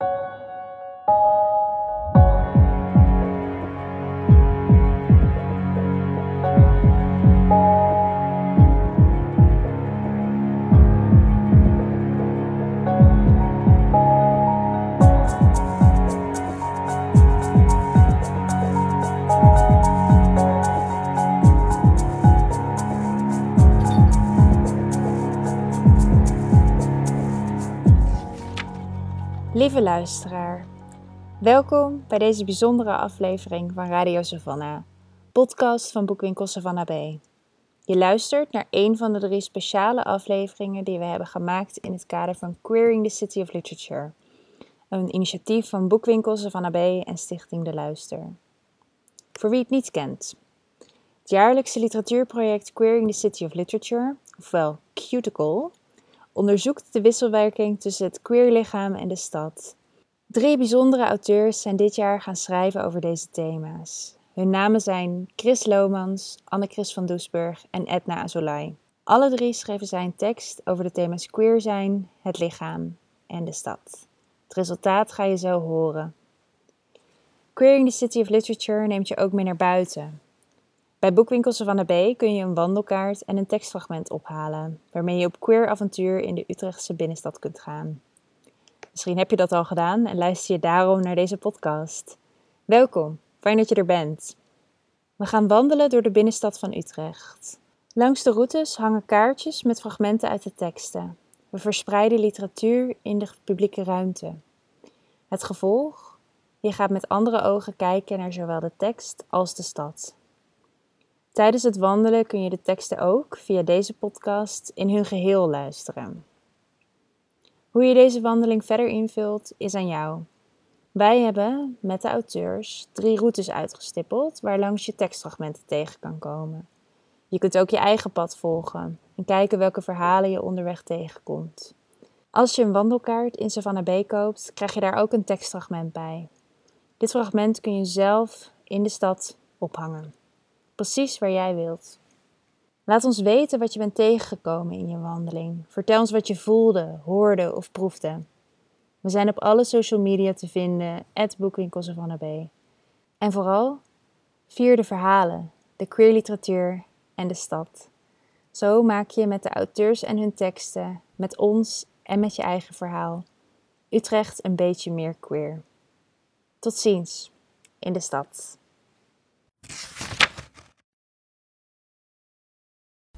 you Lieve luisteraar, welkom bij deze bijzondere aflevering van Radio Savannah, podcast van boekwinkel Savannah B. Je luistert naar een van de drie speciale afleveringen die we hebben gemaakt in het kader van Queering the City of Literature, een initiatief van boekwinkel Savannah B en Stichting De Luister. Voor wie het niet kent, het jaarlijkse literatuurproject Queering the City of Literature, ofwel Cuticle, onderzoekt de wisselwerking tussen het queerlichaam en de stad. Drie bijzondere auteurs zijn dit jaar gaan schrijven over deze thema's. Hun namen zijn Chris Lomans, Anne-Chris van Doesburg en Edna Azolai. Alle drie schreven zij een tekst over de thema's queer zijn, het lichaam en de stad. Het resultaat ga je zo horen. Queering the City of Literature neemt je ook mee naar buiten, bij boekwinkels van B kun je een wandelkaart en een tekstfragment ophalen, waarmee je op queer avontuur in de Utrechtse binnenstad kunt gaan. Misschien heb je dat al gedaan en luister je daarom naar deze podcast. Welkom, fijn dat je er bent. We gaan wandelen door de binnenstad van Utrecht. Langs de routes hangen kaartjes met fragmenten uit de teksten. We verspreiden literatuur in de publieke ruimte. Het gevolg? Je gaat met andere ogen kijken naar zowel de tekst als de stad. Tijdens het wandelen kun je de teksten ook via deze podcast in hun geheel luisteren. Hoe je deze wandeling verder invult is aan jou. Wij hebben met de auteurs drie routes uitgestippeld waar langs je tekstfragmenten tegen kan komen. Je kunt ook je eigen pad volgen en kijken welke verhalen je onderweg tegenkomt. Als je een wandelkaart in Savannah B koopt, krijg je daar ook een tekstfragment bij. Dit fragment kun je zelf in de stad ophangen precies waar jij wilt. Laat ons weten wat je bent tegengekomen in je wandeling. Vertel ons wat je voelde, hoorde of proefde. We zijn op alle social media te vinden, boekwinkels van B. En vooral, vier de verhalen, de queer literatuur en de stad. Zo maak je met de auteurs en hun teksten, met ons en met je eigen verhaal, Utrecht een beetje meer queer. Tot ziens in de stad.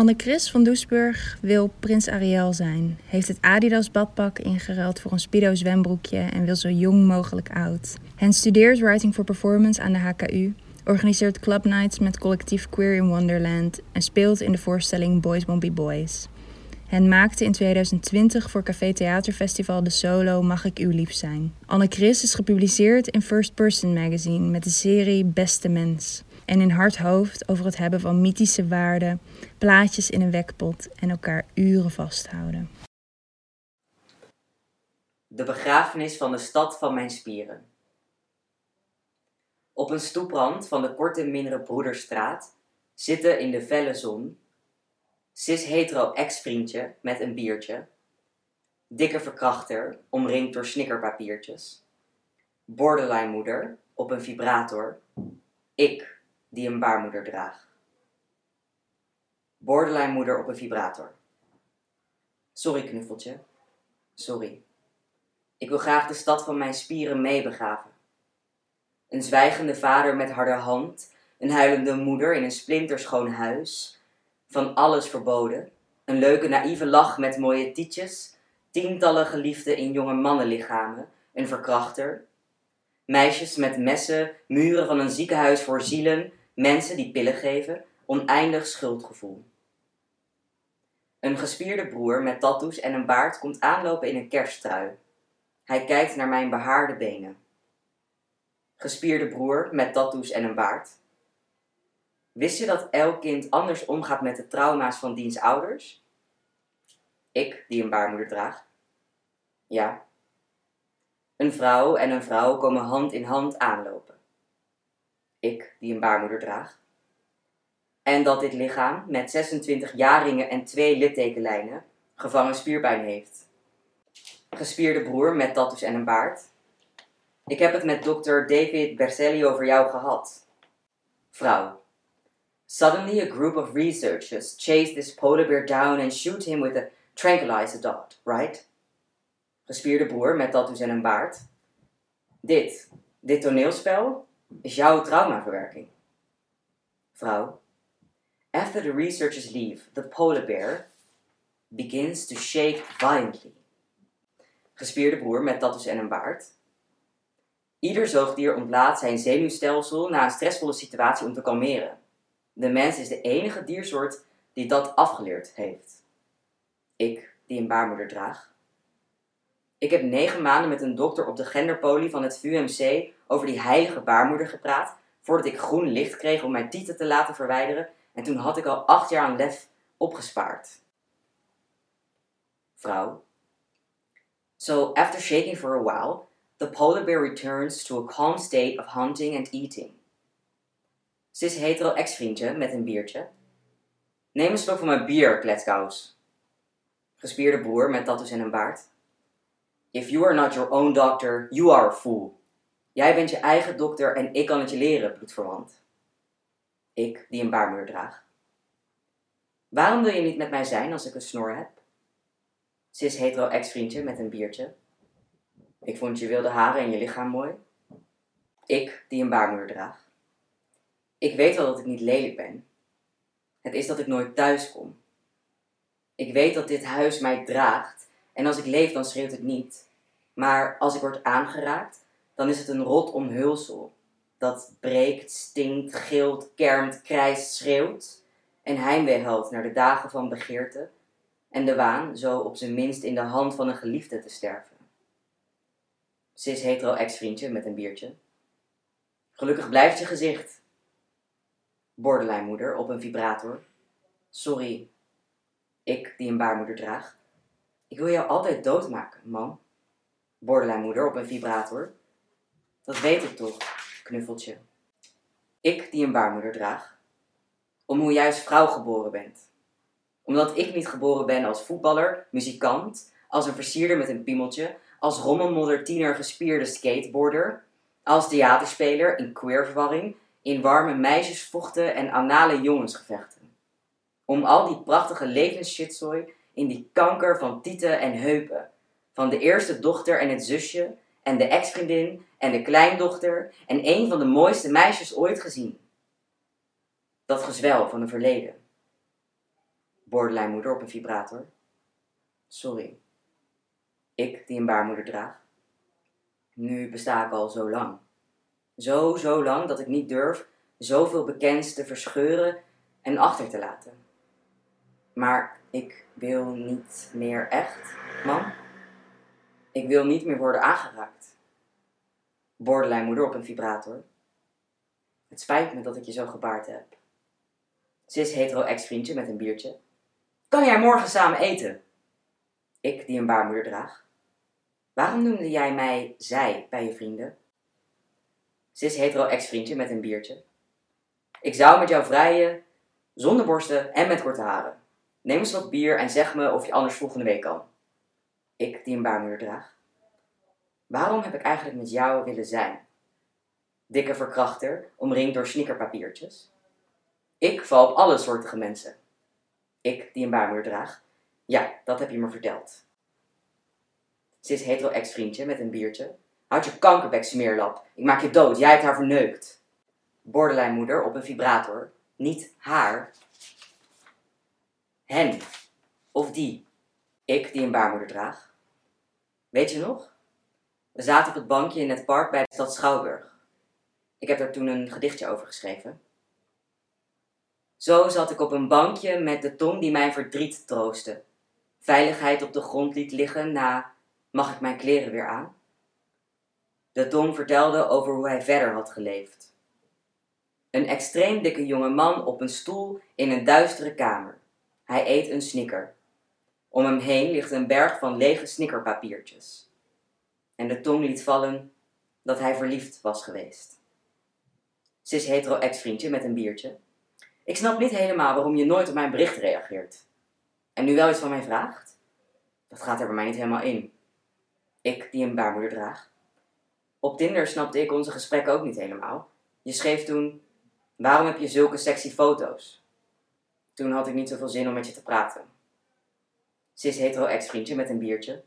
Anne-Chris van Doesburg wil prins Ariel zijn, heeft het Adidas badpak ingeruild voor een Speedo zwembroekje en wil zo jong mogelijk oud. Hen studeert Writing for Performance aan de HKU, organiseert club nights met collectief Queer in Wonderland en speelt in de voorstelling Boys Won't Be Boys. Hen maakte in 2020 voor Café Theaterfestival de solo Mag ik uw lief zijn. Anne Chris is gepubliceerd in First Person Magazine met de serie Beste Mens en in hard hoofd over het hebben van mythische waarden, plaatjes in een wekpot en elkaar uren vasthouden. De begrafenis van de stad van mijn spieren. Op een stoeprand van de korte mindere Broederstraat zitten in de felle zon cis-hetero ex-vriendje met een biertje, dikke verkrachter omringd door snickerpapiertjes, borderline moeder op een vibrator, ik die een baarmoeder draagt. Borderline moeder op een vibrator. Sorry knuffeltje. Sorry. Ik wil graag de stad van mijn spieren meebegaven. Een zwijgende vader met harde hand, een huilende moeder in een splinterschoon huis, van alles verboden, een leuke naïeve lach met mooie tietjes, tientallen geliefden in jonge mannenlichamen, een verkrachter, meisjes met messen, muren van een ziekenhuis voor zielen, Mensen die pillen geven, oneindig schuldgevoel. Een gespierde broer met tattoos en een baard komt aanlopen in een kersttrui. Hij kijkt naar mijn behaarde benen. Gespierde broer met tattoos en een baard. Wist je dat elk kind anders omgaat met de trauma's van diens ouders? Ik, die een baarmoeder draag. Ja. Een vrouw en een vrouw komen hand in hand aanlopen ik die een baarmoeder draag. En dat dit lichaam met 26 jaringen en twee littekenlijnen gevangen spierpijn heeft. Gespierde broer met tattoos en een baard. Ik heb het met dokter David Berselli over jou gehad. Vrouw. Suddenly a group of researchers chase this polar bear down and shoot him with a tranquilizer dot, right? Gespierde broer met tattoos en een baard. Dit, dit toneelspel, is jouw traumaverwerking. Vrouw. After the researchers leave, the polar bear begins to shake violently. Gespierde broer met tattoos en een baard. Ieder zoogdier ontlaat zijn zenuwstelsel na een stressvolle situatie om te kalmeren. De mens is de enige diersoort die dat afgeleerd heeft. Ik, die een baarmoeder draag. Ik heb negen maanden met een dokter op de genderpolie van het VUMC over die heilige baarmoeder gepraat, voordat ik groen licht kreeg om mijn tieten te laten verwijderen, en toen had ik al acht jaar aan lef opgespaard. Vrouw. So, after shaking for a while, the polar bear returns to a calm state of hunting and eating. Cis hetero ex-vriendje met een biertje. Neem een slok van mijn bier, kletskous. Gespierde broer met tattoos en een baard. If you are not your own doctor, you are a fool. Jij bent je eigen dokter en ik kan het je leren, bloedverwant. Ik, die een baarmoeder draag. Waarom wil je niet met mij zijn als ik een snor heb? Cis hetero ex-vriendje met een biertje. Ik vond je wilde haren en je lichaam mooi. Ik, die een baarmoeder draag. Ik weet wel dat ik niet lelijk ben. Het is dat ik nooit thuis kom. Ik weet dat dit huis mij draagt en als ik leef dan schreeuwt het niet. Maar als ik word aangeraakt, dan is het een rot omhulsel. Dat breekt, stinkt, gilt, kermt, krijst, schreeuwt en heimwee houdt naar de dagen van begeerte en de waan zo op zijn minst in de hand van een geliefde te sterven. Cis hetero ex-vriendje met een biertje. Gelukkig blijft je gezicht. Borderline moeder op een vibrator. Sorry, ik die een baarmoeder draag. Ik wil jou altijd doodmaken, man. Borderline moeder op een vibrator. Dat weet ik toch, knuffeltje. Ik die een baarmoeder draag. Om hoe jij als vrouw geboren bent. Omdat ik niet geboren ben als voetballer, muzikant, als een versierder met een piemeltje, als rommelmodder tiener gespierde skateboarder, als theaterspeler in queerverwarring, in warme meisjesvochten en anale jongensgevechten. Om al die prachtige levensshitzooi in die kanker van tieten en heupen, van de eerste dochter en het zusje, en de ex-vriendin en de kleindochter en een van de mooiste meisjes ooit gezien. Dat gezwel van een verleden. Borderline moeder op een vibrator. Sorry. Ik die een baarmoeder draag. Nu besta ik al zo lang. Zo, zo lang dat ik niet durf zoveel bekends te verscheuren en achter te laten. Maar ik wil niet meer echt, man. Ik wil niet meer worden aangeraakt. Borderline moeder op een vibrator. Het spijt me dat ik je zo gebaard heb. Cis hetero ex-vriendje met een biertje. Kan jij morgen samen eten? Ik die een baarmoeder draag. Waarom noemde jij mij zij bij je vrienden? Cis hetero ex-vriendje met een biertje. Ik zou met jou vrijen, zonder borsten en met korte haren. Neem een slok bier en zeg me of je anders volgende week kan. Ik die een baarmoeder draag. Waarom heb ik eigenlijk met jou willen zijn? Dikke verkrachter, omringd door sneakerpapiertjes. Ik val op alle soortige mensen. Ik die een baarmoeder draag. Ja, dat heb je me verteld. Cis hetero ex-vriendje met een biertje. Houd je kankerbek, smeerlap. Ik maak je dood. Jij hebt haar verneukt. Borderline moeder op een vibrator. Niet haar. Hen. Of die. Ik die een baarmoeder draag. Weet je nog? We zaten op het bankje in het park bij de stad Schouwburg. Ik heb daar toen een gedichtje over geschreven. Zo zat ik op een bankje met de tong die mijn verdriet troostte. Veiligheid op de grond liet liggen na mag ik mijn kleren weer aan? De tong vertelde over hoe hij verder had geleefd. Een extreem dikke jonge man op een stoel in een duistere kamer. Hij eet een snicker. Om hem heen ligt een berg van lege snickerpapiertjes. En de tong liet vallen dat hij verliefd was geweest. Cis hetero ex-vriendje met een biertje. Ik snap niet helemaal waarom je nooit op mijn bericht reageert. En nu wel iets van mij vraagt? Dat gaat er bij mij niet helemaal in. Ik die een baarmoeder draag. Op Tinder snapte ik onze gesprekken ook niet helemaal. Je schreef toen: Waarom heb je zulke sexy foto's? Toen had ik niet zoveel zin om met je te praten. Cis hetero ex-vriendje met een biertje.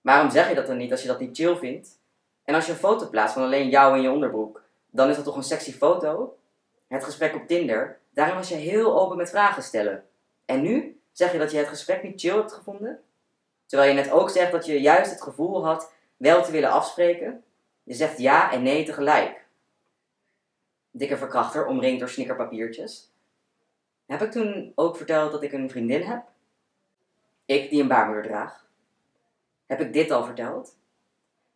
Waarom zeg je dat dan niet als je dat niet chill vindt? En als je een foto plaatst van alleen jou en je onderbroek, dan is dat toch een sexy foto? Het gesprek op Tinder, daarin was je heel open met vragen stellen. En nu zeg je dat je het gesprek niet chill hebt gevonden? Terwijl je net ook zegt dat je juist het gevoel had wel te willen afspreken. Je zegt ja en nee tegelijk. Dikke verkrachter omringd door snickerpapiertjes. Heb ik toen ook verteld dat ik een vriendin heb? Ik die een baarmoeder draag. Heb ik dit al verteld?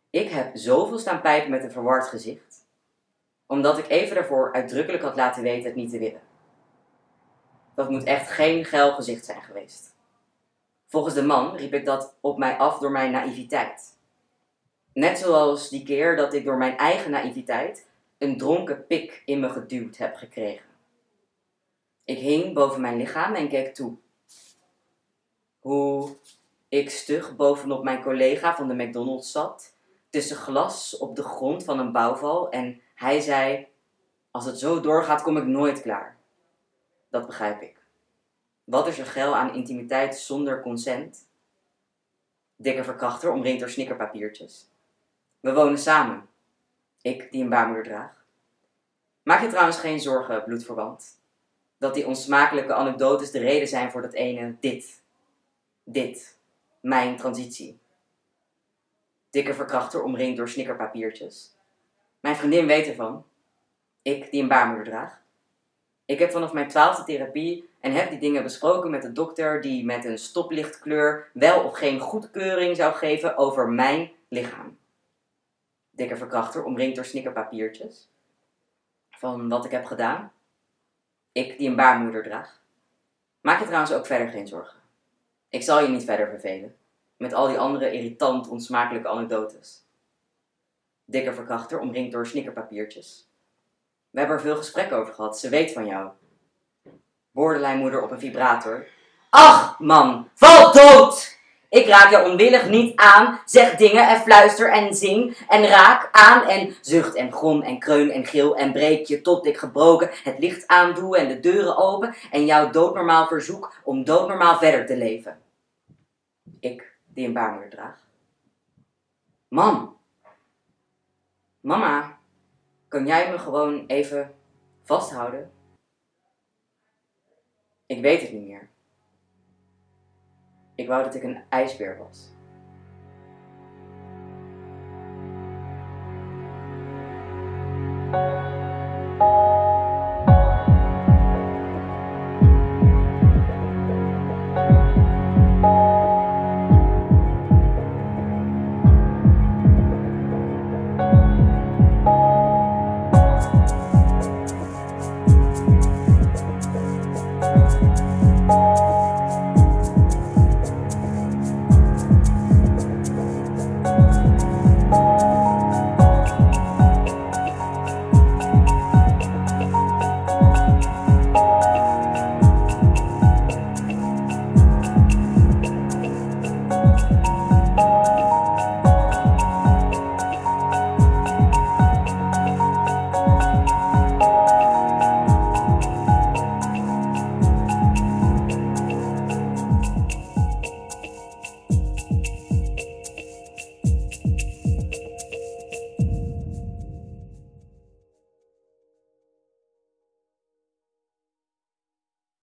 Ik heb zoveel staan pijpen met een verward gezicht, omdat ik even daarvoor uitdrukkelijk had laten weten het niet te willen. Dat moet echt geen geil gezicht zijn geweest. Volgens de man riep ik dat op mij af door mijn naïviteit. Net zoals die keer dat ik door mijn eigen naïviteit een dronken pik in me geduwd heb gekregen. Ik hing boven mijn lichaam en keek toe. Hoe ik stug bovenop mijn collega van de McDonald's zat, tussen glas op de grond van een bouwval en hij zei: Als het zo doorgaat, kom ik nooit klaar. Dat begrijp ik. Wat is er geil aan intimiteit zonder consent? Dikke verkrachter omringd door snickerpapiertjes. We wonen samen. Ik die een baarmoeder draag. Maak je trouwens geen zorgen, bloedverwant. Dat die onsmakelijke anekdotes de reden zijn voor dat ene dit. Dit. Mijn transitie. Dikke verkrachter omringd door snickerpapiertjes. Mijn vriendin weet ervan. Ik die een baarmoeder draag. Ik heb vanaf mijn twaalfde therapie en heb die dingen besproken met de dokter die met een stoplichtkleur wel of geen goedkeuring zou geven over mijn lichaam. Dikke verkrachter omringd door snickerpapiertjes. Van wat ik heb gedaan. Ik die een baarmoeder draag. Maak je trouwens ook verder geen zorgen. Ik zal je niet verder vervelen. Met al die andere irritant onsmakelijke anekdotes. Dikke verkrachter omringd door snickerpapiertjes. We hebben er veel gesprek over gehad. Ze weet van jou. Woordenlijnmoeder op een vibrator. Ach, man, val dood! Ik raak je onwillig niet aan. Zeg dingen en fluister en zing. En raak aan en zucht en grom en kreun en gil. En breek je tot ik gebroken het licht aandoe en de deuren open. En jou doodnormaal verzoek om doodnormaal verder te leven. Ik, die een baarmoeder draag. Mam. Mama. Kan jij me gewoon even vasthouden? Ik weet het niet meer. Ik wou dat ik een ijsbeer was.